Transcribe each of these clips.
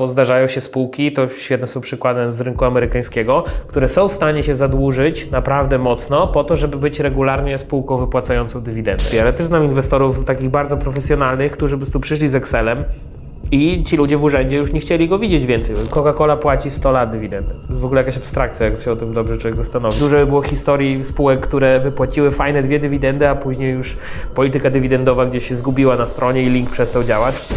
bo zdarzają się spółki, to świetne są przykłady z rynku amerykańskiego, które są w stanie się zadłużyć naprawdę mocno po to, żeby być regularnie spółką wypłacającą dywidendy. Ale też znam inwestorów takich bardzo profesjonalnych, którzy by tu przyszli z Excelem, i ci ludzie w urzędzie już nie chcieli go widzieć więcej. Coca-Cola płaci 100 lat dywidendę. To jest w ogóle jakaś abstrakcja, jak się o tym dobrze człowiek zastanowi. Dużo było historii spółek, które wypłaciły fajne dwie dywidendy, a później już polityka dywidendowa gdzieś się zgubiła na stronie i link przestał działać.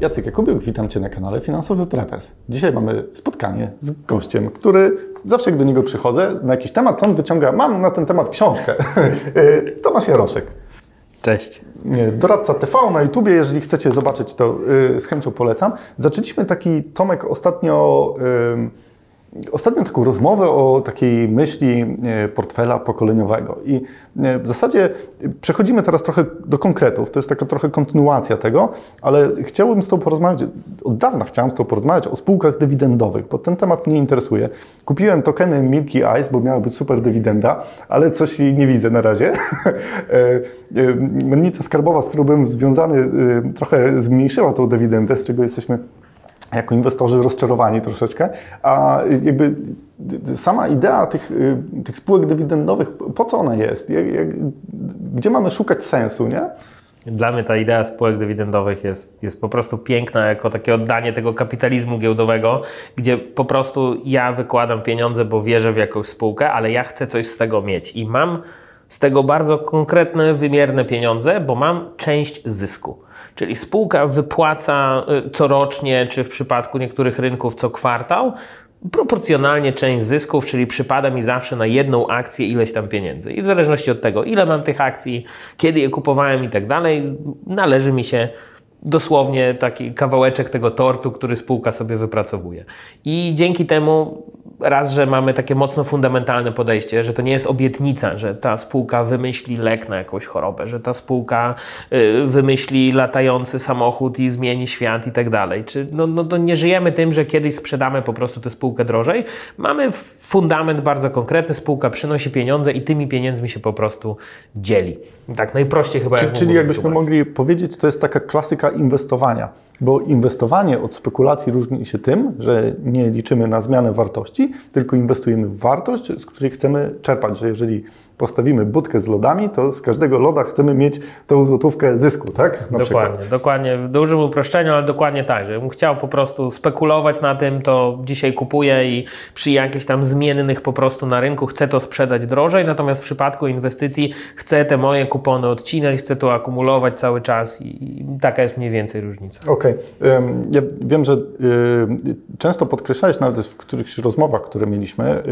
Jacek Jakubiuk, witam Cię na kanale Finansowy Preppers. Dzisiaj mamy spotkanie z gościem, który zawsze jak do niego przychodzę na jakiś temat, to on wyciąga, mam na ten temat książkę. Tomasz Jaroszek. Cześć. Doradca TV na YouTubie, jeżeli chcecie zobaczyć, to y, z chęcią polecam. Zaczęliśmy taki Tomek ostatnio. Ostatnio taką rozmowę o takiej myśli e, portfela pokoleniowego. I e, w zasadzie przechodzimy teraz trochę do konkretów. To jest taka trochę kontynuacja tego, ale chciałbym z Tobą porozmawiać, od dawna chciałem z Tobą porozmawiać o spółkach dywidendowych, bo ten temat mnie interesuje. Kupiłem tokeny Milky Ice, bo miała być super dywidenda, ale coś nie widzę na razie. E, mennica skarbowa, z którą byłem związany, trochę zmniejszyła tą dywidendę, z czego jesteśmy jako inwestorzy rozczarowani troszeczkę, a jakby sama idea tych, y, tych spółek dywidendowych, po co ona jest? Jak, jak, gdzie mamy szukać sensu, nie? Dla mnie ta idea spółek dywidendowych jest, jest po prostu piękna, jako takie oddanie tego kapitalizmu giełdowego, gdzie po prostu ja wykładam pieniądze, bo wierzę w jakąś spółkę, ale ja chcę coś z tego mieć i mam z tego bardzo konkretne, wymierne pieniądze, bo mam część zysku. Czyli spółka wypłaca y, corocznie, czy w przypadku niektórych rynków co kwartał, proporcjonalnie część zysków, czyli przypada mi zawsze na jedną akcję ileś tam pieniędzy. I w zależności od tego, ile mam tych akcji, kiedy je kupowałem i tak dalej, należy mi się dosłownie taki kawałeczek tego tortu, który spółka sobie wypracowuje. I dzięki temu raz, że mamy takie mocno fundamentalne podejście, że to nie jest obietnica, że ta spółka wymyśli lek na jakąś chorobę, że ta spółka y, wymyśli latający samochód i zmieni świat i tak dalej. Czy, no, no to nie żyjemy tym, że kiedyś sprzedamy po prostu tę spółkę drożej. Mamy fundament bardzo konkretny, spółka przynosi pieniądze i tymi pieniędzmi się po prostu dzieli. Tak najprościej chyba. Czy, jak czyli jakbyśmy mogli powiedzieć, to jest taka klasyka inwestowania bo inwestowanie od spekulacji różni się tym, że nie liczymy na zmianę wartości, tylko inwestujemy w wartość, z której chcemy czerpać, że jeżeli postawimy budkę z lodami, to z każdego loda chcemy mieć tą złotówkę zysku, tak? Na dokładnie, przykład. dokładnie. W dużym uproszczeniu, ale dokładnie tak, że bym chciał po prostu spekulować na tym, to dzisiaj kupuję i przy jakichś tam zmiennych po prostu na rynku chcę to sprzedać drożej, natomiast w przypadku inwestycji chcę te moje kupony odcinać, chcę to akumulować cały czas i taka jest mniej więcej różnica. Okej. Okay. Ja wiem, że często podkreślałeś nawet w którychś rozmowach, które mieliśmy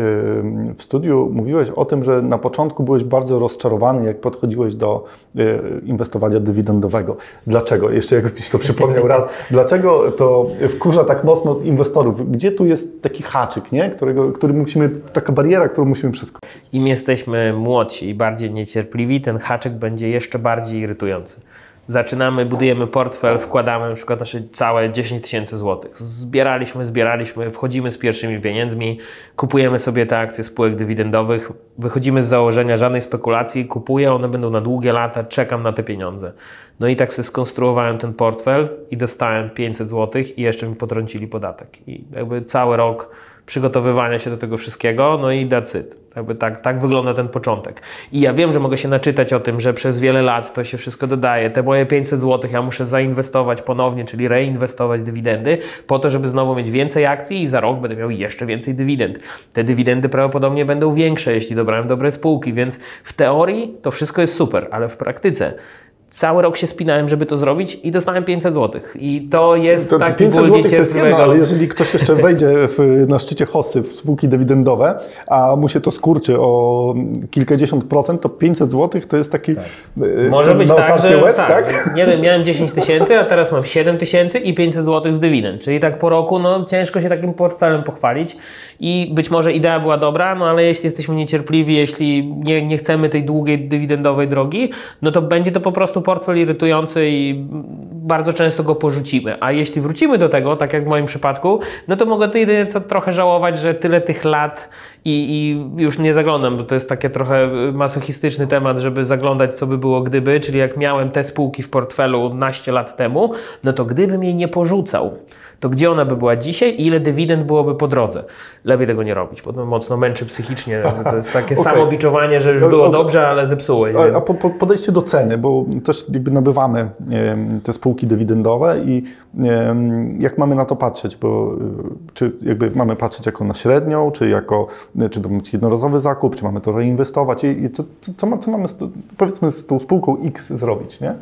w studiu, mówiłeś o tym, że na początku początku byłeś bardzo rozczarowany, jak podchodziłeś do e, inwestowania dywidendowego. Dlaczego? Jeszcze jakbyś to przypomniał raz. Dlaczego to wkurza tak mocno inwestorów? Gdzie tu jest taki haczyk, nie? Którego, który musimy, taka bariera, którą musimy przeskoczyć? Im jesteśmy młodsi i bardziej niecierpliwi, ten haczyk będzie jeszcze bardziej irytujący zaczynamy, budujemy portfel, wkładamy na przykład nasze całe 10 tysięcy złotych. Zbieraliśmy, zbieraliśmy, wchodzimy z pierwszymi pieniędzmi, kupujemy sobie te akcje spółek dywidendowych, wychodzimy z założenia żadnej spekulacji, kupuję, one będą na długie lata, czekam na te pieniądze. No i tak sobie skonstruowałem ten portfel i dostałem 500 złotych i jeszcze mi potrącili podatek. I jakby cały rok przygotowywania się do tego wszystkiego, no i decyt. Jakby tak, tak wygląda ten początek. I ja wiem, że mogę się naczytać o tym, że przez wiele lat to się wszystko dodaje. Te moje 500 zł ja muszę zainwestować ponownie, czyli reinwestować dywidendy, po to, żeby znowu mieć więcej akcji i za rok będę miał jeszcze więcej dywidend. Te dywidendy prawdopodobnie będą większe, jeśli dobrałem dobre spółki, więc w teorii to wszystko jest super, ale w praktyce Cały rok się spinałem, żeby to zrobić i dostałem 500 zł. I to jest to, taki 500 zł to jest jedno, ale jeżeli ktoś jeszcze wejdzie w, na szczycie hossy w spółki dywidendowe, a mu się to skurczy o kilkadziesiąt procent, to 500 zł to jest taki tak. Może być tak, że łez, tak, tak? nie wiem, miałem 10 tysięcy, a teraz mam 7 tysięcy i 500 zł z dywidend. Czyli tak po roku, no ciężko się takim portfelem pochwalić i być może idea była dobra, no ale jeśli jesteśmy niecierpliwi, jeśli nie, nie chcemy tej długiej dywidendowej drogi, no to będzie to po prostu portfel irytujący i bardzo często go porzucimy. A jeśli wrócimy do tego, tak jak w moim przypadku, no to mogę jedynie co trochę żałować, że tyle tych lat i, i, już nie zaglądam, bo to jest taki trochę masochistyczny temat, żeby zaglądać, co by było gdyby, czyli jak miałem te spółki w portfelu naście lat temu, no to gdybym jej nie porzucał, to gdzie ona by była dzisiaj i ile dywidend byłoby po drodze. Lepiej tego nie robić, bo to mocno męczy psychicznie. To jest takie okay. samobiczowanie, że już było dobrze, ale zepsułeś. A, a po, po, podejście do ceny, bo też jakby nabywamy te spółki dywidendowe i jak mamy na to patrzeć, bo y, czy jakby mamy patrzeć jako na średnią, czy jako, czy to być jednorazowy zakup, czy mamy to reinwestować i, i co, co, co mamy, z, powiedzmy z tą spółką X zrobić, nie?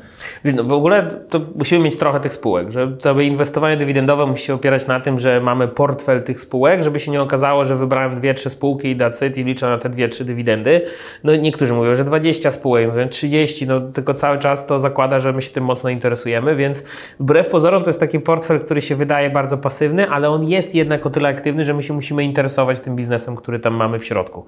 No, w ogóle to musimy mieć trochę tych spółek, że to inwestowanie dywidendowe musi się opierać na tym, że mamy portfel tych spółek, żeby się nie okazało, że wybrałem dwie, trzy spółki i dacyt i liczę na te dwie, trzy dywidendy. No niektórzy mówią, że 20 spółek, 30, no tylko cały czas to zakłada, że my się tym mocno interesujemy, więc wbrew pozorom to jest taki portfel, który się wydaje bardzo pasywny, ale on jest jednak o tyle aktywny, że my się musimy interesować tym biznesem, który tam mamy w środku.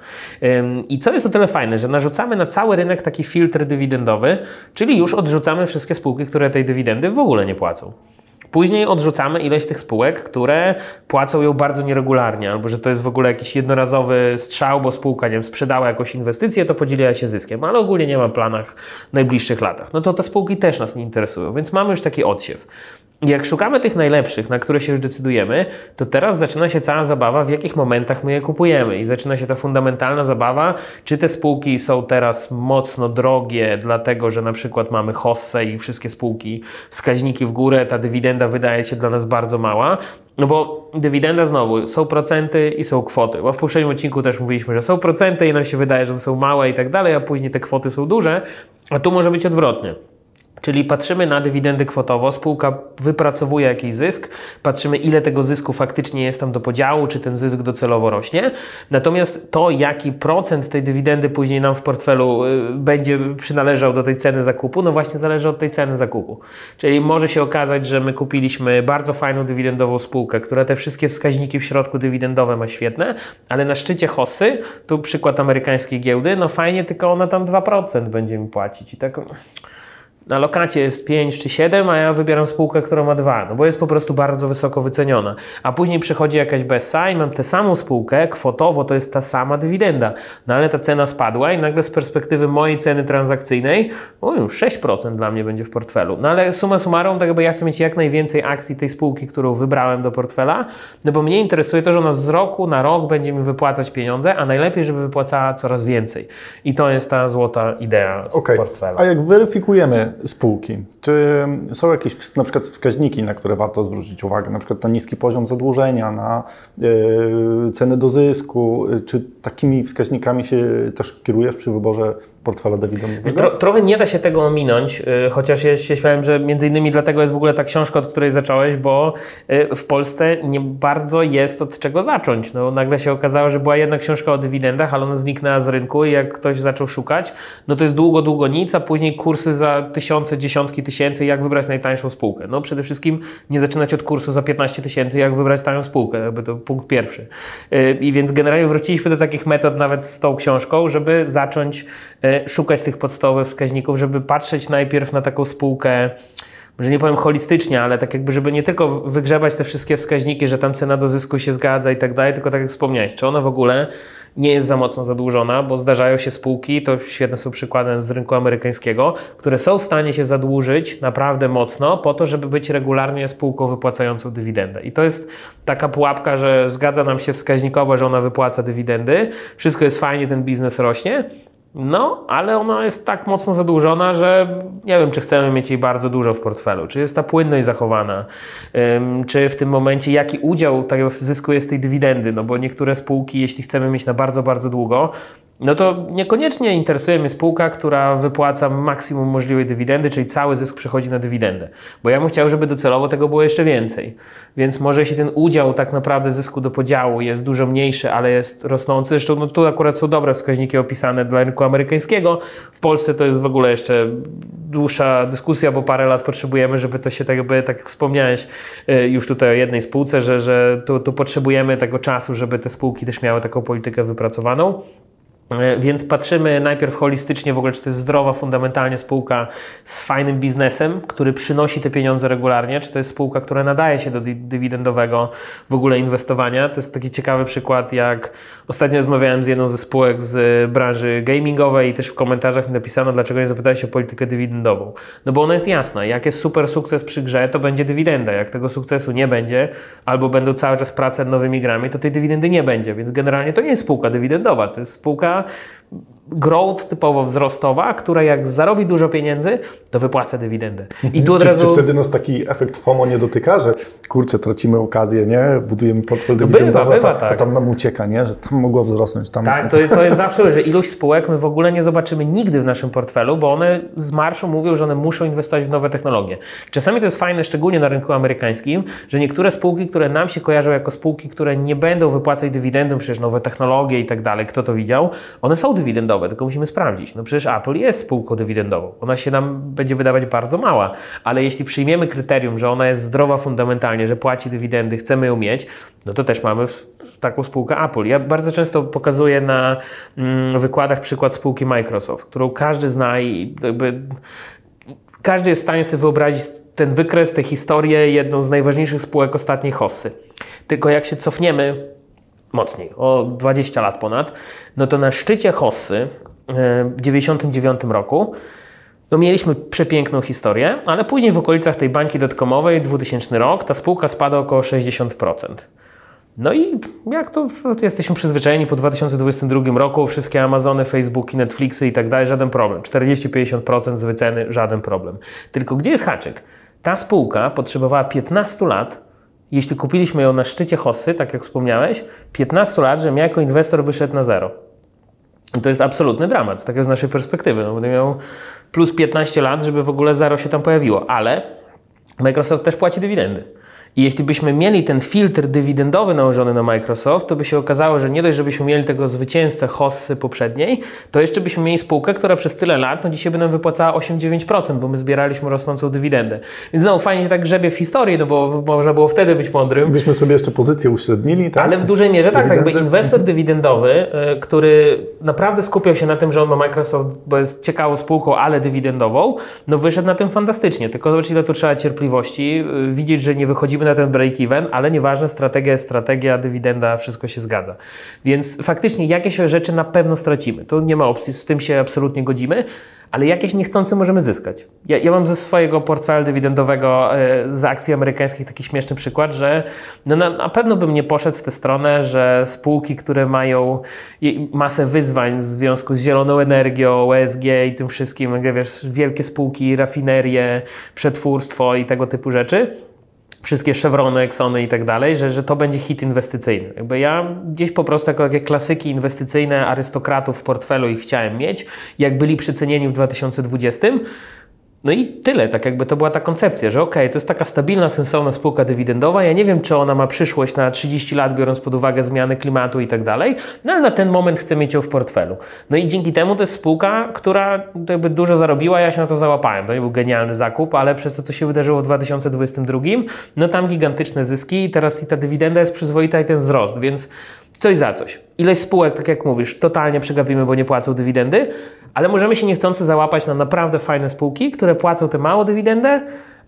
I co jest o tyle fajne, że narzucamy na cały rynek taki filtr dywidendowy, czyli już odrzucamy wszystkie spółki, które tej dywidendy w ogóle nie płacą. Później odrzucamy ileś tych spółek, które płacą ją bardzo nieregularnie, albo że to jest w ogóle jakiś jednorazowy strzał, bo spółka nie wiem, sprzedała jakąś inwestycję, to podzieliła się zyskiem, ale ogólnie nie ma planach w najbliższych latach. No to te spółki też nas nie interesują, więc mamy już taki odsiew jak szukamy tych najlepszych, na które się już decydujemy, to teraz zaczyna się cała zabawa, w jakich momentach my je kupujemy. I zaczyna się ta fundamentalna zabawa, czy te spółki są teraz mocno drogie, dlatego że na przykład mamy hossę i wszystkie spółki, wskaźniki w górę, ta dywidenda wydaje się dla nas bardzo mała. No bo dywidenda znowu, są procenty i są kwoty. Bo w poprzednim odcinku też mówiliśmy, że są procenty i nam się wydaje, że są małe i tak dalej, a później te kwoty są duże, a tu może być odwrotnie. Czyli patrzymy na dywidendy kwotowo, spółka wypracowuje jakiś zysk, patrzymy ile tego zysku faktycznie jest tam do podziału, czy ten zysk docelowo rośnie. Natomiast to, jaki procent tej dywidendy później nam w portfelu y, będzie przynależał do tej ceny zakupu, no właśnie zależy od tej ceny zakupu. Czyli może się okazać, że my kupiliśmy bardzo fajną dywidendową spółkę, która te wszystkie wskaźniki w środku dywidendowe ma świetne, ale na szczycie hossy, tu przykład amerykańskiej giełdy, no fajnie, tylko ona tam 2% będzie mi płacić i tak na lokacie jest 5 czy 7, a ja wybieram spółkę, która ma 2, no bo jest po prostu bardzo wysoko wyceniona. A później przychodzi jakaś BSA i mam tę samą spółkę, kwotowo to jest ta sama dywidenda, no ale ta cena spadła i nagle z perspektywy mojej ceny transakcyjnej, o już 6% dla mnie będzie w portfelu. No ale suma summarum, tak jakby ja chcę mieć jak najwięcej akcji tej spółki, którą wybrałem do portfela, no bo mnie interesuje to, że ona z roku na rok będzie mi wypłacać pieniądze, a najlepiej, żeby wypłacała coraz więcej. I to jest ta złota idea z okay. portfela. A jak weryfikujemy spółki. Czy są jakieś na przykład wskaźniki, na które warto zwrócić uwagę, na przykład na niski poziom zadłużenia, na yy, ceny do zysku, czy takimi wskaźnikami się też kierujesz przy wyborze portfela dywidendowego? Tro, trochę nie da się tego ominąć, y, chociaż ja się śmiałem, że między innymi dlatego jest w ogóle ta książka, od której zacząłeś, bo y, w Polsce nie bardzo jest od czego zacząć. No, nagle się okazało, że była jedna książka o dywidendach, ale ona zniknęła z rynku i jak ktoś zaczął szukać, no to jest długo, długo nic, a później kursy za tysiące, dziesiątki tysięcy, jak wybrać najtańszą spółkę. No przede wszystkim nie zaczynać od kursu za 15 tysięcy, jak wybrać tanią spółkę, jakby to punkt pierwszy. Y, I więc generalnie wróciliśmy do takich metod nawet z tą książką, żeby zacząć szukać tych podstawowych wskaźników, żeby patrzeć najpierw na taką spółkę, może nie powiem holistycznie, ale tak jakby, żeby nie tylko wygrzebać te wszystkie wskaźniki, że tam cena do zysku się zgadza i tak dalej, tylko tak jak wspomniałeś, czy ona w ogóle nie jest za mocno zadłużona, bo zdarzają się spółki, to świetne są przykłady z rynku amerykańskiego, które są w stanie się zadłużyć naprawdę mocno po to, żeby być regularnie spółką wypłacającą dywidendę. I to jest taka pułapka, że zgadza nam się wskaźnikowo, że ona wypłaca dywidendy, wszystko jest fajnie, ten biznes rośnie, no, ale ona jest tak mocno zadłużona, że nie wiem, czy chcemy mieć jej bardzo dużo w portfelu. Czy jest ta płynność zachowana? Czy w tym momencie jaki udział tego zysku jest tej dywidendy? No bo niektóre spółki, jeśli chcemy mieć na bardzo, bardzo długo, no to niekoniecznie interesuje mnie spółka, która wypłaca maksimum możliwej dywidendy, czyli cały zysk przechodzi na dywidendę. Bo ja bym chciał, żeby docelowo tego było jeszcze więcej. Więc może jeśli ten udział tak naprawdę zysku do podziału jest dużo mniejszy, ale jest rosnący, zresztą no tu akurat są dobre wskaźniki opisane dla rynku amerykańskiego. W Polsce to jest w ogóle jeszcze dłuższa dyskusja, bo parę lat potrzebujemy, żeby to się tak jakby, tak jak wspomniałeś y, już tutaj o jednej spółce, że, że tu, tu potrzebujemy tego czasu, żeby te spółki też miały taką politykę wypracowaną. E, więc patrzymy najpierw holistycznie w ogóle, czy to jest zdrowa fundamentalnie spółka z fajnym biznesem, który przynosi te pieniądze regularnie, czy to jest spółka, która nadaje się do dywidendowego w ogóle inwestowania. To jest taki ciekawy przykład, jak ostatnio rozmawiałem z jedną ze spółek z branży gamingowej i też w komentarzach mi napisano, dlaczego nie zapytałeś o politykę dywidendową. No bo ona jest jasna, jak jest super sukces przy grze, to będzie dywidenda. Jak tego sukcesu nie będzie, albo będą cały czas prace nad nowymi grami, to tej dywidendy nie będzie. Więc generalnie to nie jest spółka dywidendowa, to jest spółka я growth typowo wzrostowa, która jak zarobi dużo pieniędzy, to wypłaca dywidendę. I tu od razu... Czy wtedy nas taki efekt FOMO nie dotyka, że kurczę, tracimy okazję, nie? Budujemy portfel no dywidendowy, bywa, bywa, a, tak. a tam nam ucieka, nie? Że tam mogło wzrosnąć. Tam... Tak, to jest, to jest zawsze, że ilość spółek my w ogóle nie zobaczymy nigdy w naszym portfelu, bo one z marszu mówią, że one muszą inwestować w nowe technologie. Czasami to jest fajne, szczególnie na rynku amerykańskim, że niektóre spółki, które nam się kojarzą jako spółki, które nie będą wypłacać dywidendy, przecież nowe technologie i tak dalej, kto to widział, one są dywidendowe, tylko musimy sprawdzić. No przecież Apple jest spółką dywidendową. Ona się nam będzie wydawać bardzo mała, ale jeśli przyjmiemy kryterium, że ona jest zdrowa fundamentalnie, że płaci dywidendy, chcemy ją mieć, no to też mamy taką spółkę Apple. Ja bardzo często pokazuję na mm, wykładach przykład spółki Microsoft, którą każdy zna i jakby każdy jest w stanie sobie wyobrazić ten wykres, tę historię, jedną z najważniejszych spółek ostatniej hossy. Tylko jak się cofniemy mocniej, o 20 lat ponad, no to na szczycie Hossy e, w 1999 roku no mieliśmy przepiękną historię, ale później w okolicach tej bańki dotkomowej, 2000 rok, ta spółka spada około 60%. No i jak to jesteśmy przyzwyczajeni po 2022 roku, wszystkie Amazony, Facebooki, Netflixy i tak dalej, żaden problem. 40-50% z wyceny, żaden problem. Tylko gdzie jest haczyk? Ta spółka potrzebowała 15 lat, jeśli kupiliśmy ją na szczycie hossy, tak jak wspomniałeś, 15 lat, żebym ja jako inwestor wyszedł na zero. I to jest absolutny dramat, tak z naszej perspektywy. No, będę miał plus 15 lat, żeby w ogóle zero się tam pojawiło, ale Microsoft też płaci dywidendy. I jeśli byśmy mieli ten filtr dywidendowy nałożony na Microsoft, to by się okazało, że nie dość, żebyśmy mieli tego zwycięzcę hossy poprzedniej, to jeszcze byśmy mieli spółkę, która przez tyle lat, no dzisiaj by nam wypłacała 8-9%, bo my zbieraliśmy rosnącą dywidendę. Więc znowu fajnie się tak grzebie w historii, no bo można było wtedy być mądrym. Byśmy sobie jeszcze pozycję uśrednili, tak? Ale w dużej mierze tak, tak, jakby inwestor dywidendowy, y, który naprawdę skupiał się na tym, że on ma Microsoft, bo jest ciekawą spółką, ale dywidendową, no wyszedł na tym fantastycznie. Tylko zobacz, ile tu trzeba cierpliwości, y, widzieć, że nie wychodzimy na ten break-even, ale nieważne, strategia jest strategia, dywidenda, wszystko się zgadza. Więc faktycznie jakieś rzeczy na pewno stracimy. To nie ma opcji, z tym się absolutnie godzimy, ale jakieś niechcące możemy zyskać. Ja, ja mam ze swojego portfela dywidendowego e, z akcji amerykańskich taki śmieszny przykład, że no na, na, pewno bym nie poszedł w tę stronę, że spółki, które mają masę wyzwań w związku z zieloną energią, ESG i tym wszystkim, wiesz, wielkie spółki, rafinerie, przetwórstwo i tego typu rzeczy, wszystkie Chevrony, Exxony i tak dalej, że, że to będzie hit inwestycyjny. Jakby ja gdzieś po prostu jako takie klasyki inwestycyjne arystokratów w portfelu ich chciałem mieć, jak byli przycenieni w 2020, no i tyle, tak jakby to była ta koncepcja, że ok, to jest taka stabilna, sensowna spółka dywidendowa. Ja nie wiem, czy ona ma przyszłość na 30 lat, biorąc pod uwagę zmiany klimatu i tak dalej, no ale na ten moment chcę mieć ją w portfelu. No i dzięki temu to jest spółka, która jakby dużo zarobiła, ja się na to załapałem. To nie był genialny zakup, ale przez to, co się wydarzyło w 2022, no tam gigantyczne zyski i teraz i ta dywidenda jest przyzwoita i ten wzrost, więc coś za coś. Ileś spółek, tak jak mówisz, totalnie przegapimy, bo nie płacą dywidendy, ale możemy się niechcący załapać na naprawdę fajne spółki, które płacą tę małą dywidendę,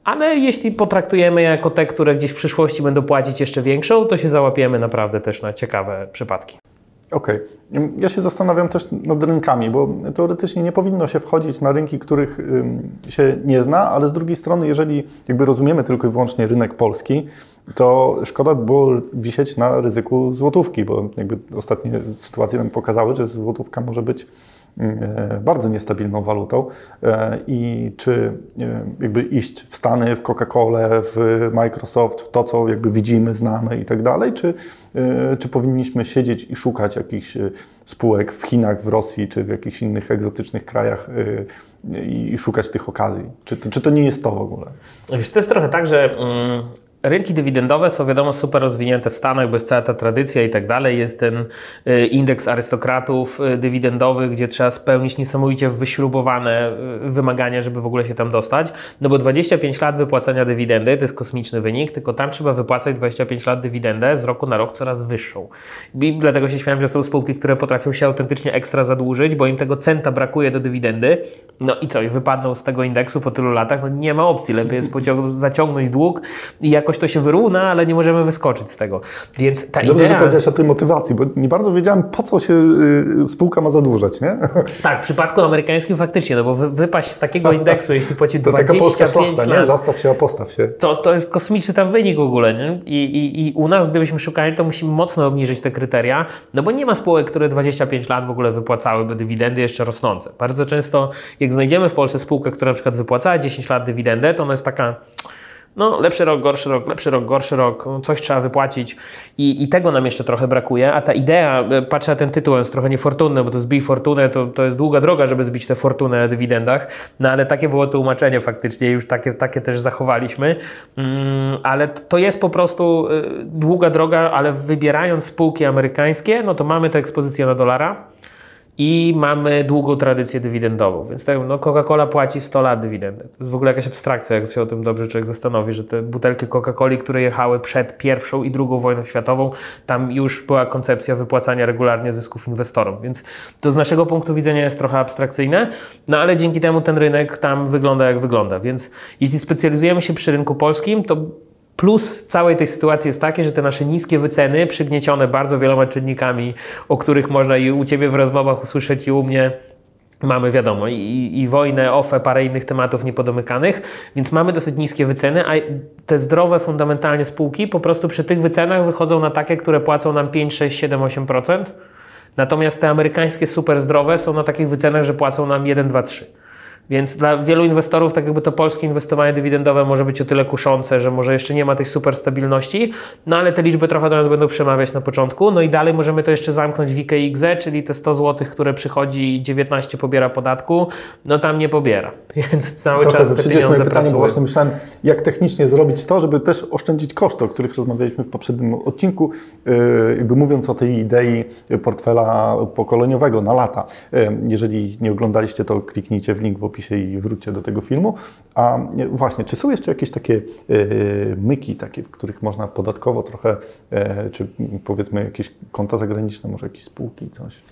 ale jeśli potraktujemy je jako te, które gdzieś w przyszłości będą płacić jeszcze większą, to się załapiemy naprawdę też na ciekawe przypadki. Okej. Okay. Ja się zastanawiam też nad rynkami, bo teoretycznie nie powinno się wchodzić na rynki, których się nie zna, ale z drugiej strony, jeżeli jakby rozumiemy tylko i wyłącznie rynek polski, to szkoda było wisieć na ryzyku złotówki, bo jakby ostatnie sytuacje nam pokazały, że złotówka może być E, bardzo niestabilną walutą e, i czy e, jakby iść w Stany, w Coca-Colę, w Microsoft, w to, co jakby widzimy, znamy i tak dalej, czy, czy powinniśmy siedzieć i szukać jakichś spółek w Chinach, w Rosji, czy w jakichś innych egzotycznych krajach i szukać tych okazji? Czy to, czy to nie jest to w ogóle? Wiesz, to jest trochę tak, że mm, rynki dywidendowe są wiadomo super rozwinięte w Stanach, bo jest cała ta tradycja i tak dalej. Jest ten y, indeks arystokratów y, dywidendowych, gdzie trzeba spełnić niesamowicie wyśrubowane y, wymagania, żeby w ogóle się tam dostać. No bo 25 lat wypłacania dywidendy to jest kosmiczny wynik, tylko tam trzeba wypłacać 25 lat dywidendę z roku na rok coraz wyższą. I dlatego się śmiałem, że są spółki, które potrafią się autentycznie ekstra zadłużyć, bo im tego centa brakuje do dywidendy. No i co, i wypadną z tego indeksu po tylu latach? No nie ma opcji. Lepiej jest zaciągnąć dług i jakoś to się wyrówna, ale nie możemy wyskoczyć z tego. Więc ta Dobrze, idea... że powiedziałeś o tej motywacji, bo nie bardzo wiedziałem, po co się y, spółka ma zadłużać, nie? Tak, w przypadku amerykańskim faktycznie, no bo wypaść z takiego indeksu, jeśli płaci to 25 szlachta, lat... Nie? Zastaw się, opostaw się. To, to jest kosmiczny tam wynik w ogóle, nie? I, i, I u nas, gdybyśmy szukali, to musimy mocno obniżyć te kryteria, no bo nie ma spółek, które 25 lat w ogóle wypłacałyby dywidendy jeszcze rosnące. Bardzo często, jak znajdziemy w Polsce spółkę, która na przykład wypłacała 10 lat dywidendę, to ona jest taka no, lepszy rok, gorszy rok, lepszy rok, gorszy rok, no, coś trzeba wypłacić. I, i tego nam jeszcze trochę brakuje, a ta idea, e, patrzę na ten tytuł, jest trochę niefortunny, bo to zbij fortunę, to, to jest długa droga, żeby zbić tę fortunę na dywidendach, no ale takie było tłumaczenie faktycznie, już takie, takie też zachowaliśmy, mm, ale to jest po prostu e, długa droga, ale wybierając spółki amerykańskie, no to mamy tę ekspozycję na dolara, i mamy długą tradycję dywidendową. Więc tak, no Coca-Cola płaci 100 lat dywidendę. To jest w ogóle jakaś abstrakcja, jak się o tym dobrze człowiek zastanowi, że te butelki Coca-Coli, które jechały przed pierwszą i drugą wojną światową, tam już była koncepcja wypłacania regularnie zysków inwestorom. Więc to z naszego punktu widzenia jest trochę abstrakcyjne, no ale dzięki temu ten rynek tam wygląda jak wygląda. Więc jeśli specjalizujemy się przy rynku polskim, to Plus całej tej sytuacji jest takie, że te nasze niskie wyceny, przygniecione bardzo wieloma czynnikami, o których można i u Ciebie w rozmowach usłyszeć i u mnie, Mamy wiadomo i, i wojnę, OFE, parę innych tematów niepodomykanych, więc mamy dosyć niskie wyceny, a te zdrowe fundamentalnie spółki po prostu przy tych wycenach wychodzą na takie, które płacą nam 5, 6, 7, 8%. Natomiast te amerykańskie super zdrowe są na takich wycenach, że płacą nam 1, 2, 3. Więc dla wielu inwestorów, tak jakby to polskie inwestowanie dywidendowe może być o tyle kuszące, że może jeszcze nie ma tej super stabilności, no ale te liczby trochę do nas będą przemawiać na początku. No i dalej możemy to jeszcze zamknąć w IKXE, czyli te 100 zł, które przychodzi i 19 pobiera podatku, no tam nie pobiera. Więc cały trochę czas te pieniądze moje pytanie, pracują. bo właśnie myślałem, jak technicznie zrobić to, żeby też oszczędzić koszty, o których rozmawialiśmy w poprzednim odcinku, yy, jakby mówiąc o tej idei portfela pokoleniowego na lata. Yy, jeżeli nie oglądaliście, to kliknijcie w link w opisie opisie i wróćcie do tego filmu. A właśnie, czy są jeszcze jakieś takie e, myki, takie, w których można podatkowo trochę, e, czy powiedzmy jakieś konta zagraniczne, może jakieś spółki, coś?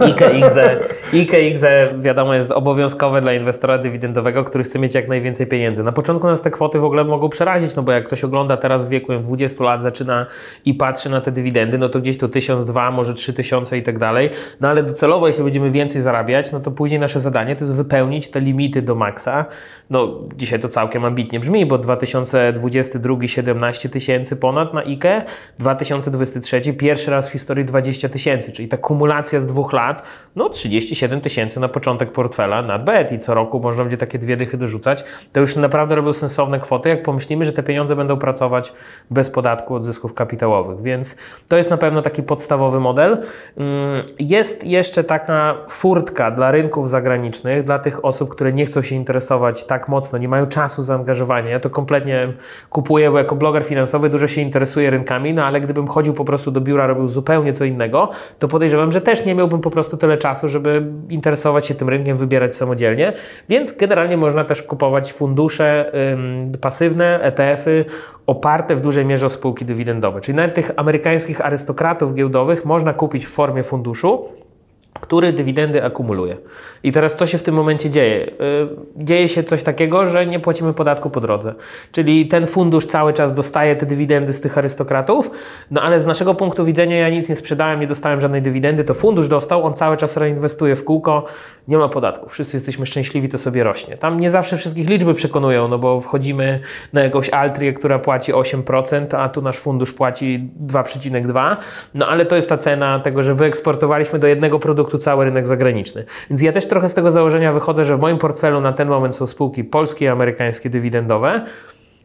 IKXE, IKXE wiadomo jest obowiązkowe dla inwestora dywidendowego, który chce mieć jak najwięcej pieniędzy. Na początku nas te kwoty w ogóle mogą przerazić, no bo jak ktoś ogląda teraz w wieku 20 lat, zaczyna i patrzy na te dywidendy, no to gdzieś to 1002, może 3000 i tak dalej. No ale docelowo, jeśli będziemy więcej zarabiać, no to później nasze zadanie to jest wypełnić te limity do maksa. No dzisiaj to całkiem ambitnie brzmi, bo 2022 17 tysięcy ponad na IKE, 2023 pierwszy raz w historii 20 tysięcy, czyli ta kumulacja z dwóch lat, no 37 tysięcy na początek portfela na bet i co roku można będzie takie dwie dychy dorzucać, to już naprawdę robią sensowne kwoty, jak pomyślimy, że te pieniądze będą pracować bez podatku od zysków kapitałowych, więc to jest na pewno taki podstawowy model. Mm, jest jeszcze taka furtka dla rynków zagranicznych, dla tych osób, które nie chcą się interesować tak mocno, nie mają czasu zaangażowania. Ja to kompletnie kupuję, bo jako bloger finansowy dużo się interesuję rynkami, no ale gdybym chodził po prostu do biura, robił zupełnie co innego, to podejrzewam, że też nie miałbym po prostu tyle czasu, żeby interesować się tym rynkiem, wybierać samodzielnie, więc generalnie można też kupować fundusze pasywne, ETF-y, oparte w dużej mierze o spółki dywidendowe. Czyli nawet tych amerykańskich arystokratów giełdowych można kupić w formie funduszu, który dywidendy akumuluje. I teraz co się w tym momencie dzieje? Y, dzieje się coś takiego, że nie płacimy podatku po drodze. Czyli ten fundusz cały czas dostaje te dywidendy z tych arystokratów, no ale z naszego punktu widzenia ja nic nie sprzedałem, nie dostałem żadnej dywidendy, to fundusz dostał, on cały czas reinwestuje w kółko, nie ma podatku. Wszyscy jesteśmy szczęśliwi, to sobie rośnie. Tam nie zawsze wszystkich liczby przekonują, no bo wchodzimy na jakąś altrię, która płaci 8%, a tu nasz fundusz płaci 2,2%, no ale to jest ta cena tego, że wyeksportowaliśmy do jednego produktu cały rynek zagraniczny. Więc ja też trochę z tego założenia wychodzę, że w moim portfelu na ten moment są spółki polskie i amerykańskie dywidendowe.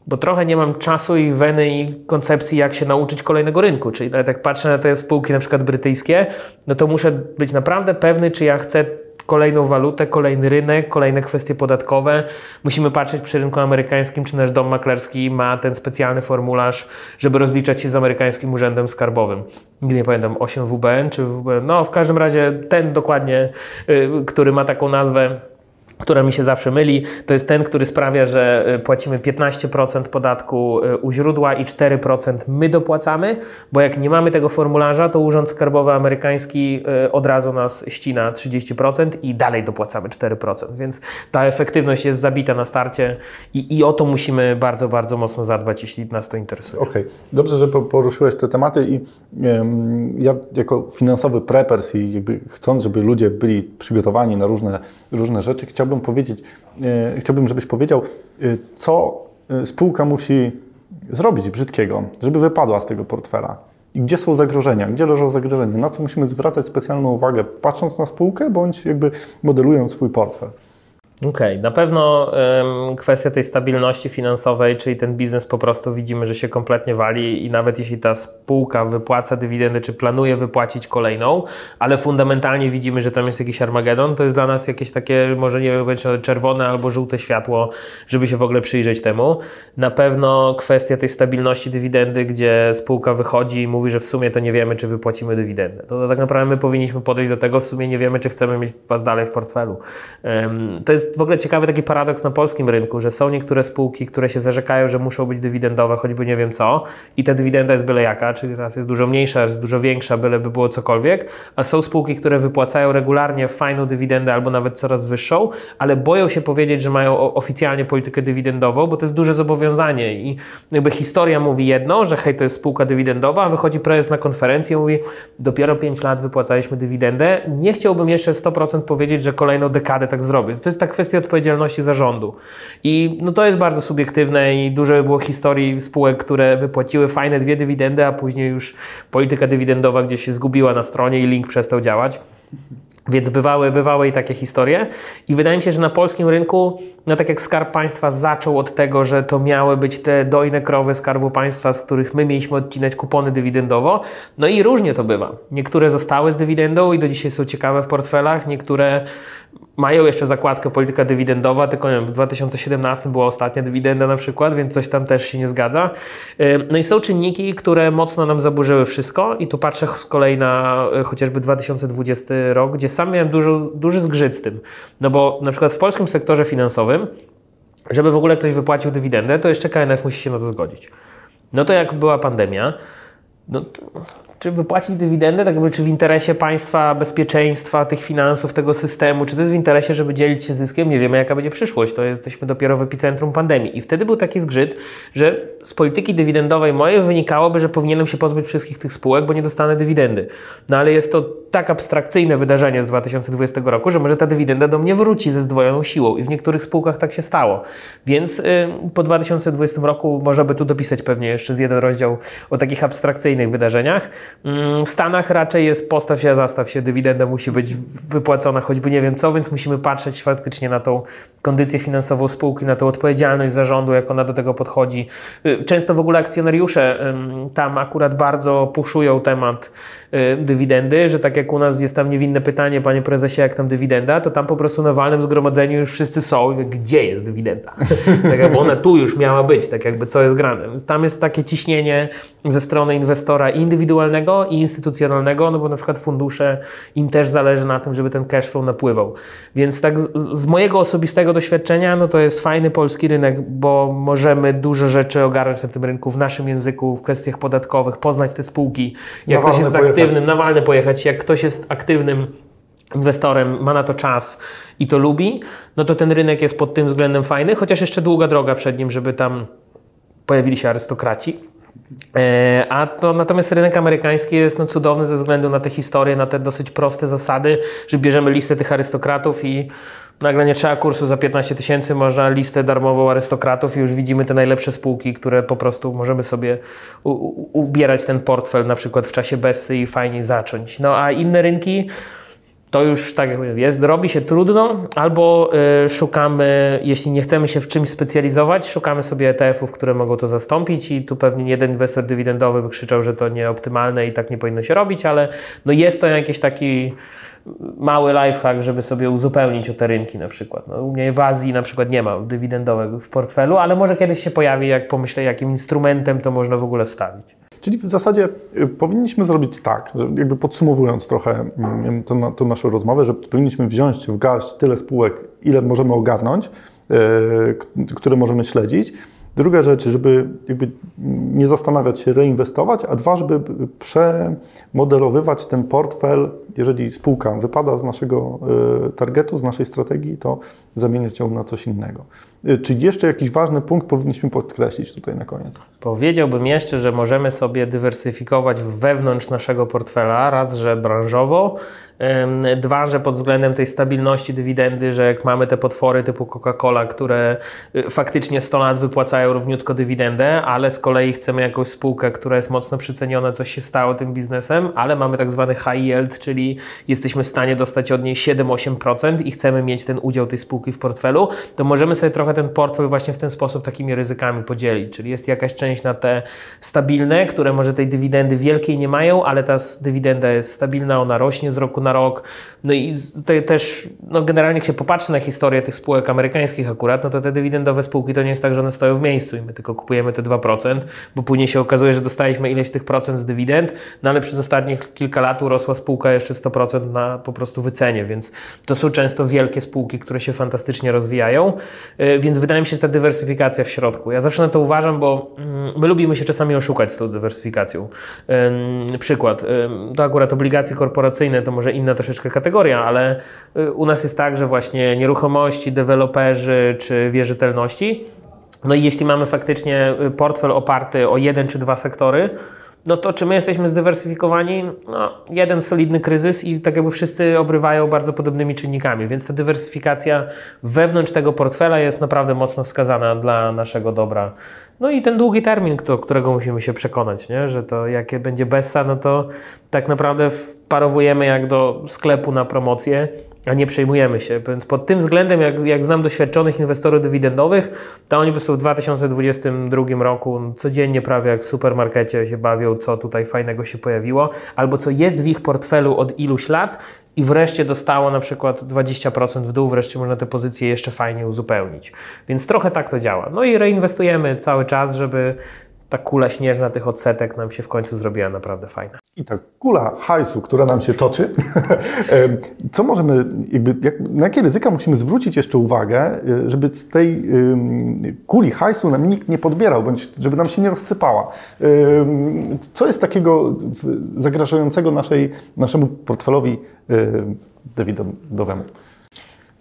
Bo trochę nie mam czasu i weny i koncepcji, jak się nauczyć kolejnego rynku. Czyli nawet jak patrzę na te spółki na przykład brytyjskie, no to muszę być naprawdę pewny, czy ja chcę kolejną walutę, kolejny rynek, kolejne kwestie podatkowe. Musimy patrzeć przy rynku amerykańskim, czy nasz dom maklerski ma ten specjalny formularz, żeby rozliczać się z amerykańskim urzędem skarbowym. Nigdy nie pamiętam, 8WBN czy WBN. No, w każdym razie ten dokładnie, y, który ma taką nazwę która mi się zawsze myli, to jest ten, który sprawia, że y, płacimy 15% podatku y, u źródła i 4% my dopłacamy, bo jak nie mamy tego formularza, to Urząd Skarbowy Amerykański y, od razu nas ścina 30% i dalej dopłacamy 4%, więc ta efektywność jest zabita na starcie i, i o to musimy bardzo, bardzo mocno zadbać, jeśli nas to interesuje. Okej, okay. dobrze, że poruszyłeś te tematy i ja jako finansowy preppers i jakby chcąc, żeby ludzie byli przygotowani na różne, różne rzeczy, chciałbym chciałbym powiedzieć, e, chciałbym, żebyś powiedział, e, co e, spółka musi zrobić brzydkiego, żeby wypadła z tego portfela. I gdzie są zagrożenia, gdzie leżą zagrożenia, na co musimy zwracać specjalną uwagę, patrząc na spółkę, bądź jakby modelując swój portfel. Okej, okay. na pewno um, kwestia tej stabilności finansowej, czyli ten biznes po prostu widzimy, że się kompletnie wali i nawet jeśli ta spółka wypłaca dywidendy, czy planuje wypłacić kolejną, ale fundamentalnie widzimy, że tam jest jakiś Armagedon, to jest dla nas jakieś takie, może nie wiem, czerwone albo żółte światło, żeby się w ogóle przyjrzeć temu. Na pewno kwestia tej stabilności dywidendy, gdzie spółka wychodzi i mówi, że w sumie to nie wiemy, czy wypłacimy dywidendę. To, to tak naprawdę my powinniśmy podejść do tego, w sumie nie wiemy, czy chcemy mieć Was dalej w portfelu. Um, to jest jest w ogóle ciekawy taki paradoks na polskim rynku, że są niektóre spółki, które się zarzekają, że muszą być dywidendowe, choćby nie wiem co, i ta dywidenda jest byle jaka, czyli raz jest dużo mniejsza, raz jest dużo większa, byle by było cokolwiek, a są spółki, które wypłacają regularnie fajną dywidendę albo nawet coraz wyższą, ale boją się powiedzieć, że mają oficjalnie politykę dywidendową, bo to jest duże zobowiązanie i jakby historia mówi jedno, że hej, to jest spółka dywidendowa, a wychodzi prezes na konferencję i mówi, dopiero 5 lat wypłacaliśmy dywidendę, nie chciałbym jeszcze 100% powiedzieć, że kolejną dekadę tak zrobię. To jest tak kwestia odpowiedzialności zarządu. I no to jest bardzo subiektywne i dużo było historii spółek, które wypłaciły fajne dwie dywidendy, a później już polityka dywidendowa gdzieś się zgubiła na stronie i link przestał działać. Więc bywały, bywały i takie historie. I wydaje mi się, że na polskim rynku, no tak jak Skarb Państwa zaczął od tego, że to miały być te dojne krowy Skarbu Państwa, z których my mieliśmy odcinać kupony dywidendowo, no i różnie to bywa. Niektóre zostały z dywidendą i do dzisiaj są ciekawe w portfelach, niektóre mają jeszcze zakładkę polityka dywidendowa, tylko wiem, w 2017 była ostatnia dywidenda na przykład, więc coś tam też się nie zgadza. No i są czynniki, które mocno nam zaburzyły wszystko i tu patrzę z kolei na e, chociażby 2020 rok, gdzie sam miałem dużo, duży zgrzyt z tym. No bo na przykład w polskim sektorze finansowym, żeby w ogóle ktoś wypłacił dywidendę, to jeszcze KNF musi się na to zgodzić. No to jak była pandemia, no, czy wypłacić dywidendę, tak jakby, czy w interesie państwa, bezpieczeństwa, tych finansów, tego systemu, czy to jest w interesie, żeby dzielić się zyskiem? Nie wiemy, jaka będzie przyszłość. To jesteśmy dopiero w epicentrum pandemii. I wtedy był taki zgrzyt, że z polityki dywidendowej mojej wynikałoby, że powinienem się pozbyć wszystkich tych spółek, bo nie dostanę dywidendy. No ale jest to tak abstrakcyjne wydarzenie z 2020 roku, że może ta dywidenda do mnie wróci ze zdwojoną siłą. I w niektórych spółkach tak się stało. Więc yy, po 2020 roku można by tu dopisać pewnie jeszcze z jeden rozdział o takich abstrakcyjnych wydarzeniach. Mm, w Stanach raczej jest postaw się, zastaw się, dywidenda musi być wypłacona, choćby nie wiem co, więc musimy patrzeć faktycznie na tą kondycję finansową spółki, na tą odpowiedzialność zarządu, jak ona do tego podchodzi. Y, często w ogóle akcjonariusze tam akurat bardzo puszują temat Y, dywidendy, że tak jak u nas jest tam niewinne pytanie, panie prezesie, jak tam dywidenda, to tam po prostu na walnym zgromadzeniu już wszyscy są gdzie jest dywidenda? tak jakby ona tu już miała być, tak jakby co jest grane. Tam jest takie ciśnienie ze strony inwestora indywidualnego i instytucjonalnego, no bo na przykład fundusze, im też zależy na tym, żeby ten cash flow napływał. Więc tak z, z mojego osobistego doświadczenia, no to jest fajny polski rynek, bo możemy dużo rzeczy ogarnąć na tym rynku w naszym języku, w kwestiach podatkowych, poznać te spółki, jak to się aktywny aktywnym, na walny pojechać. Jak ktoś jest aktywnym inwestorem, ma na to czas i to lubi, no to ten rynek jest pod tym względem fajny, chociaż jeszcze długa droga przed nim, żeby tam pojawili się arystokraci. E, a to natomiast rynek amerykański jest no, cudowny ze względu na te historie, na te dosyć proste zasady, że bierzemy listę tych arystokratów i nagle nie trzeba kursu za 15 tysięcy, można listę darmową arystokratów i już widzimy te najlepsze spółki, które po prostu możemy sobie ubierać ten portfel na przykład w czasie Bessy i fajnie zacząć. No a inne rynki to już tak jak mówię, jest, robi się trudno, albo y, szukamy, jeśli nie chcemy się w czymś specjalizować, szukamy sobie ETF-ów, które mogą to zastąpić i tu pewnie jeden inwestor dywidendowy by krzyczał, że to nieoptymalne i tak nie powinno się robić, ale no jest to jakiś taki mały lifehack, żeby sobie uzupełnić o te rynki na przykład. No, u mnie w Azji na przykład nie ma dywidendowego w portfelu, ale może kiedyś się pojawi, jak pomyślę, jakim instrumentem to można w ogóle wstawić. Czyli w zasadzie y, powinniśmy zrobić tak, że jakby podsumowując trochę mm, tę naszą rozmowę, że powinniśmy wziąć w garść tyle spółek, ile możemy ogarnąć, y, które możemy śledzić. Druga rzecz, żeby nie zastanawiać się, reinwestować, a dwa, żeby przemodelowywać ten portfel, jeżeli spółka wypada z naszego y, targetu, z naszej strategii, to zamieniać ją na coś innego. Y, czy jeszcze jakiś ważny punkt powinniśmy podkreślić tutaj na koniec? Powiedziałbym jeszcze, że możemy sobie dywersyfikować wewnątrz naszego portfela, raz, że branżowo, Dwa, że pod względem tej stabilności dywidendy, że jak mamy te potwory typu Coca-Cola, które y, faktycznie 100 lat wypłacają równiutko dywidendę, ale z kolei chcemy jakąś spółkę, która jest mocno przyceniona, coś się stało tym biznesem, ale mamy tak zwany high yield, czyli jesteśmy w stanie dostać od niej 7-8% i chcemy mieć ten udział tej spółki w portfelu, to możemy sobie trochę ten portfel właśnie w ten sposób takimi ryzykami podzielić. Czyli jest jakaś część na te stabilne, które może tej dywidendy wielkiej nie mają, ale ta dywidenda jest stabilna, ona rośnie z roku na rok. No i tutaj też, no generalnie jak się popatrzy na historię tych spółek amerykańskich akurat, no to te dywidendowe spółki to nie jest tak, że one stoją w miejscu i my tylko kupujemy te 2%, bo później się okazuje, że dostaliśmy ileś tych procent z dywidend, no ale przez ostatnich kilka lat urosła spółka jeszcze 100% na po prostu wycenie, więc to są często wielkie spółki, które się fantastycznie rozwijają, y, więc wydaje mi się, że ta dywersyfikacja w środku. Ja zawsze na to uważam, bo mm, my lubimy się czasami oszukać z tą dywersyfikacją. Przykład, to akurat obligacje korporacyjne to może inna troszeczkę kategoria, ale y, u nas jest tak, że właśnie nieruchomości, deweloperzy czy wierzytelności, no i jeśli mamy faktycznie y, portfel oparty o jeden czy dwa sektory, no to czy my jesteśmy zdywersyfikowani? No, jeden solidny kryzys i tak jakby wszyscy obrywają bardzo podobnymi czynnikami, więc ta dywersyfikacja wewnątrz tego portfela jest naprawdę mocno wskazana dla naszego dobra. No i ten długi termin, do którego musimy się przekonać, nie? że to jakie będzie Bessa, no to tak naprawdę wparowujemy jak do sklepu na promocję, a nie przejmujemy się. Więc pod tym względem, jak, jak znam doświadczonych inwestorów dywidendowych, to oni po prostu w 2022 roku codziennie prawie jak w supermarkecie się bawią, co tutaj fajnego się pojawiło, albo co jest w ich portfelu od iluś lat i wreszcie dostało na przykład 20% w dół, wreszcie można te pozycje jeszcze fajnie uzupełnić. Więc trochę tak to działa. No i reinwestujemy cały czas, żeby ta kula śnieżna tych odsetek nam się w końcu zrobiła naprawdę fajna. I ta kula hajsu, która nam się toczy, co możemy, jakby, jak, na jakie ryzyka musimy zwrócić jeszcze uwagę, y, żeby z tej kuli hajsu nam nikt nie podbierał, bądź żeby nam się nie rozsypała. Co jest takiego zagrażającego naszej, naszemu portfelowi dywidendowemu?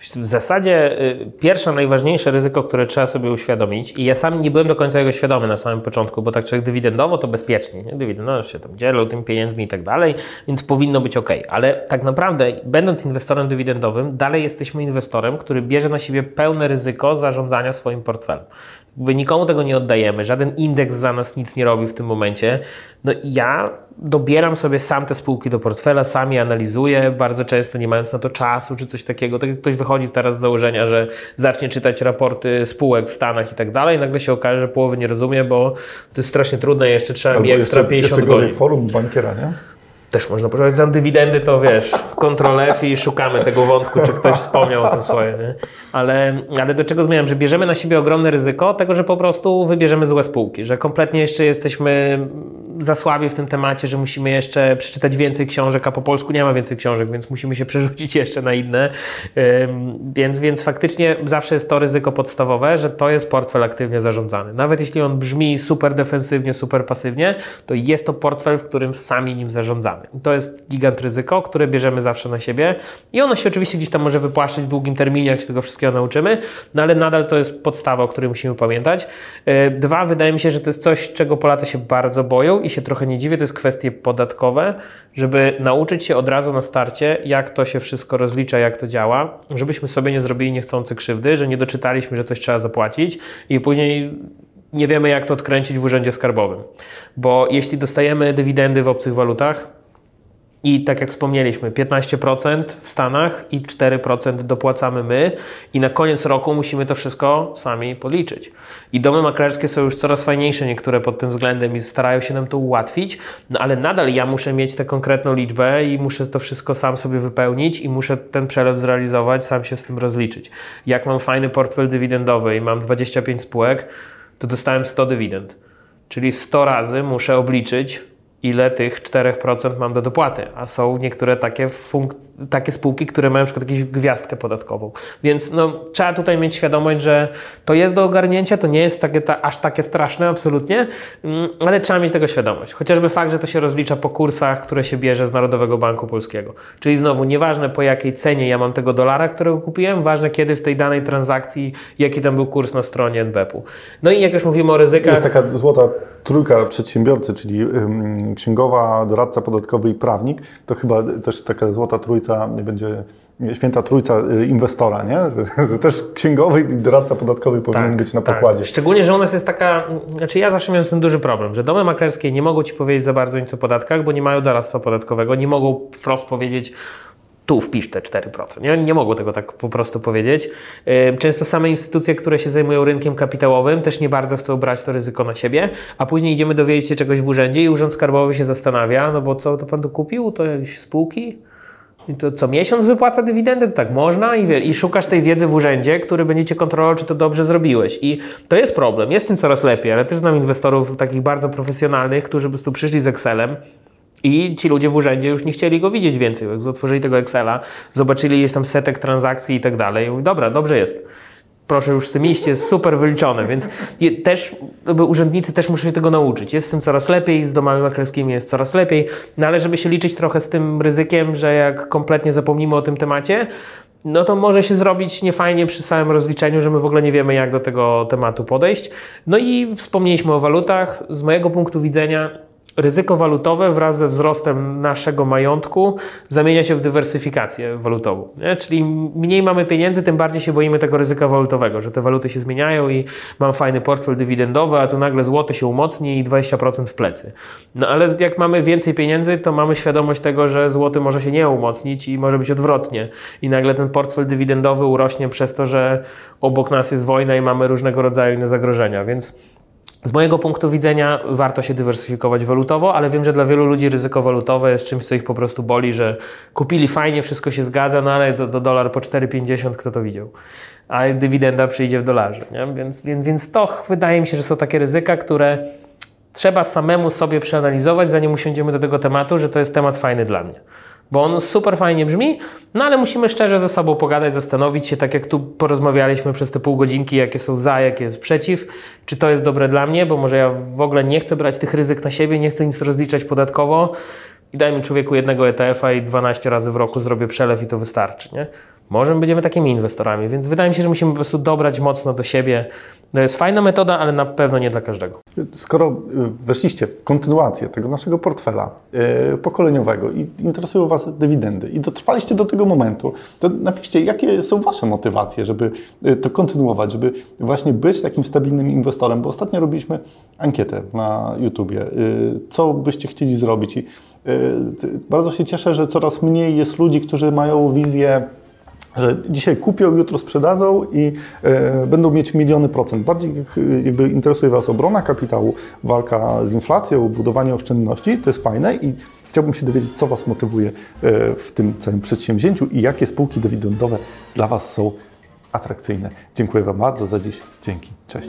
W zasadzie y, pierwsze, najważniejsze ryzyko, które trzeba sobie uświadomić, i ja sam nie byłem do końca jego świadomy na samym początku, bo tak człowiek dywidendowo to bezpiecznie, nie? dywidendowo się tam dzielą tymi pieniędzmi i tak dalej, więc powinno być ok. Ale tak naprawdę, będąc inwestorem dywidendowym, dalej jesteśmy inwestorem, który bierze na siebie pełne ryzyko zarządzania swoim portfelem. Jakby nikomu tego nie oddajemy, żaden indeks za nas nic nie robi w tym momencie. No ja dobieram sobie sam te spółki do portfela, sam je analizuję, bardzo często nie mając na to czasu czy coś takiego. Tak jak ktoś wychodzi teraz z założenia, że zacznie czytać raporty spółek w Stanach i tak dalej, nagle się okaże, że połowy nie rozumie, bo to jest strasznie trudne, jeszcze trzeba Albo mi ekstra jeszcze, 50 jeszcze godzin. forum bankiera, nie? też można powiedzieć, tam dywidendy to wiesz, Ctrl F i szukamy tego wątku, czy ktoś wspomniał o tym swoje. Nie? Ale, ale do czego zmierzam? Że bierzemy na siebie ogromne ryzyko tego, że po prostu wybierzemy złe spółki, że kompletnie jeszcze jesteśmy za słabi w tym temacie, że musimy jeszcze przeczytać więcej książek, a po polsku nie ma więcej książek, więc musimy się przerzucić jeszcze na inne. Więc, więc faktycznie zawsze jest to ryzyko podstawowe, że to jest portfel aktywnie zarządzany. Nawet jeśli on brzmi super defensywnie, super pasywnie, to jest to portfel, w którym sami nim zarządzamy. To jest gigant ryzyko, które bierzemy zawsze na siebie i ono się oczywiście gdzieś tam może wypłaszczyć w długim terminie, jak się tego wszystkiego nauczymy, no ale nadal to jest podstawa, o której musimy pamiętać. Dwa, wydaje mi się, że to jest coś, czego Polacy się bardzo boją i się trochę nie dziwię, to jest kwestie podatkowe, żeby nauczyć się od razu na starcie, jak to się wszystko rozlicza, jak to działa, żebyśmy sobie nie zrobili niechcący krzywdy, że nie doczytaliśmy, że coś trzeba zapłacić i później nie wiemy, jak to odkręcić w urzędzie skarbowym. Bo jeśli dostajemy dywidendy w obcych walutach, I tak jak wspomnieliśmy, 15% w Stanach i 4% dopłacamy my, i na koniec roku musimy to wszystko sami policzyć. I domy maklerskie są już coraz fajniejsze, niektóre pod tym względem, i starają się nam to ułatwić, no ale nadal ja muszę mieć tę konkretną liczbę i muszę to wszystko sam sobie wypełnić i muszę ten przelew zrealizować, sam się z tym rozliczyć. Jak mam fajny portfel dywidendowy i mam 25 spółek, to dostałem 100 dywidend. Czyli 100 razy muszę obliczyć, ile tych 4% mam do dopłaty, a są niektóre takie, takie spółki, które mają na przykład jakąś gwiazdkę podatkową. Więc no, trzeba tutaj mieć świadomość, że to jest do ogarnięcia, to nie jest takie, ta, aż takie straszne absolutnie, mm, ale trzeba mieć tego świadomość. Chociażby fakt, że to się rozlicza po kursach, które się bierze z Narodowego Banku Polskiego. Czyli znowu, nieważne po jakiej cenie ja mam tego dolara, którego kupiłem, ważne kiedy w tej danej transakcji, jaki tam był kurs na stronie NBP-u. No i jak już mówimy o ryzykach... Jest taka złota trójka przedsiębiorcy, czyli księgowa, doradca podatkowy i prawnik, to chyba też taka złota trójca będzie święta trójca y, inwestora, nie? Że, też księgowy i doradca podatkowy powinien tak, być na tak. pokładzie. Szczególnie, że u nas jest taka, znaczy ja zawsze miałem tym duży problem, że domy maklerskie nie mogą Ci powiedzieć za bardzo nic o podatkach, bo nie mają doradztwa podatkowego, nie mogą wprost powiedzieć, tu wpisz te 4%. Nie, nie mogą tego tak po prostu powiedzieć. Często same instytucje, które się zajmują rynkiem kapitałowym, też nie bardzo chcą brać to ryzyko na siebie, a później idziemy dowiedzieć się czegoś w urzędzie i Urząd Skarbowy się zastanawia, no bo co to pan tu kupił? To jakieś spółki? I to co miesiąc wypłaca dywidendę? To tak można i, wie, i szukasz tej wiedzy w urzędzie, który będzie cię kontrolował, czy to dobrze zrobiłeś. I to jest problem. Jest tym coraz lepiej, ale też znam inwestorów takich bardzo profesjonalnych, którzy po prostu przyszli z Excelem, i ci ludzie w urzędzie już nie chcieli go widzieć więcej. Otworzyli tego Excela, zobaczyli, jest tam setek transakcji i tak dalej. I dobra, dobrze jest. Proszę już z tym iść, jest super wyliczone, więc też urzędnicy też muszą się tego nauczyć. Jest z tym coraz lepiej, z domami maklerskimi jest coraz lepiej, no ale żeby się liczyć trochę z tym ryzykiem, że jak kompletnie zapomnimy o tym temacie, no to może się zrobić niefajnie przy samym rozliczeniu, że my w ogóle nie wiemy, jak do tego tematu podejść. No i wspomnieliśmy o walutach. Z mojego punktu widzenia ryzyko walutowe wraz ze wzrostem naszego majątku zamienia się w dywersyfikację walutową. Nie? Czyli mniej mamy pieniędzy, tym bardziej się boimy tego ryzyka walutowego, że te waluty się zmieniają i mam fajny portfel dywidendowy, a tu nagle złoty się umocni i 20% w plecy. No ale jak mamy więcej pieniędzy, to mamy świadomość tego, że złoty może się nie umocnić i może być odwrotnie. I nagle ten portfel dywidendowy urośnie przez to, że obok nas jest wojna i mamy różnego rodzaju inne zagrożenia, więc z mojego punktu widzenia warto się dywersyfikować walutowo, ale wiem, że dla wielu ludzi ryzyko walutowe jest czymś, co ich po prostu boli, że kupili fajnie, wszystko się zgadza, no ale do, do dolar po 4,50 kto to widział? A dywidenda przyjdzie w dolarze. Nie? Więc, więc, więc to wydaje mi się, że są takie ryzyka, które trzeba samemu sobie przeanalizować, zanim usiądziemy do tego tematu, że to jest temat fajny dla mnie bo on super fajnie brzmi, no ale musimy szczerze ze sobą pogadać, zastanowić się, tak jak tu porozmawialiśmy przez te pół godzinki, jakie są za, jakie jest przeciw, czy to jest dobre dla mnie, bo może ja w ogóle nie chcę brać tych ryzyk na siebie, nie chcę nic rozliczać podatkowo i dajmy człowieku jednego ETF-a i 12 razy w roku zrobię przelew i to wystarczy, nie? Może będziemy takimi inwestorami, więc wydaje mi się, że musimy po prostu dobrać mocno do siebie. To jest fajna metoda, ale na pewno nie dla każdego. Skoro y, weszliście w kontynuację tego naszego portfela yy, pokoleniowego i interesują Was dywidendy i dotrwaliście do tego momentu, to napiszcie, jakie są Wasze motywacje, żeby y, to kontynuować, żeby właśnie być takim stabilnym inwestorem, bo ostatnio robiliśmy ankietę na YouTubie, yy, co byście chcieli zrobić i bardzo się cieszę, że coraz mniej jest ludzi, którzy mają wizję że dzisiaj kupią, jutro sprzedadzą i e, będą mieć miliony procent. Bardziej jakby interesuje Was obrona kapitału, walka z inflacją, budowanie oszczędności, to jest fajne i chciałbym się dowiedzieć, co Was motywuje w tym całym przedsięwzięciu i jakie spółki dywidendowe dla Was są atrakcyjne. Dziękuję Wam bardzo za dziś. Dzięki. Cześć.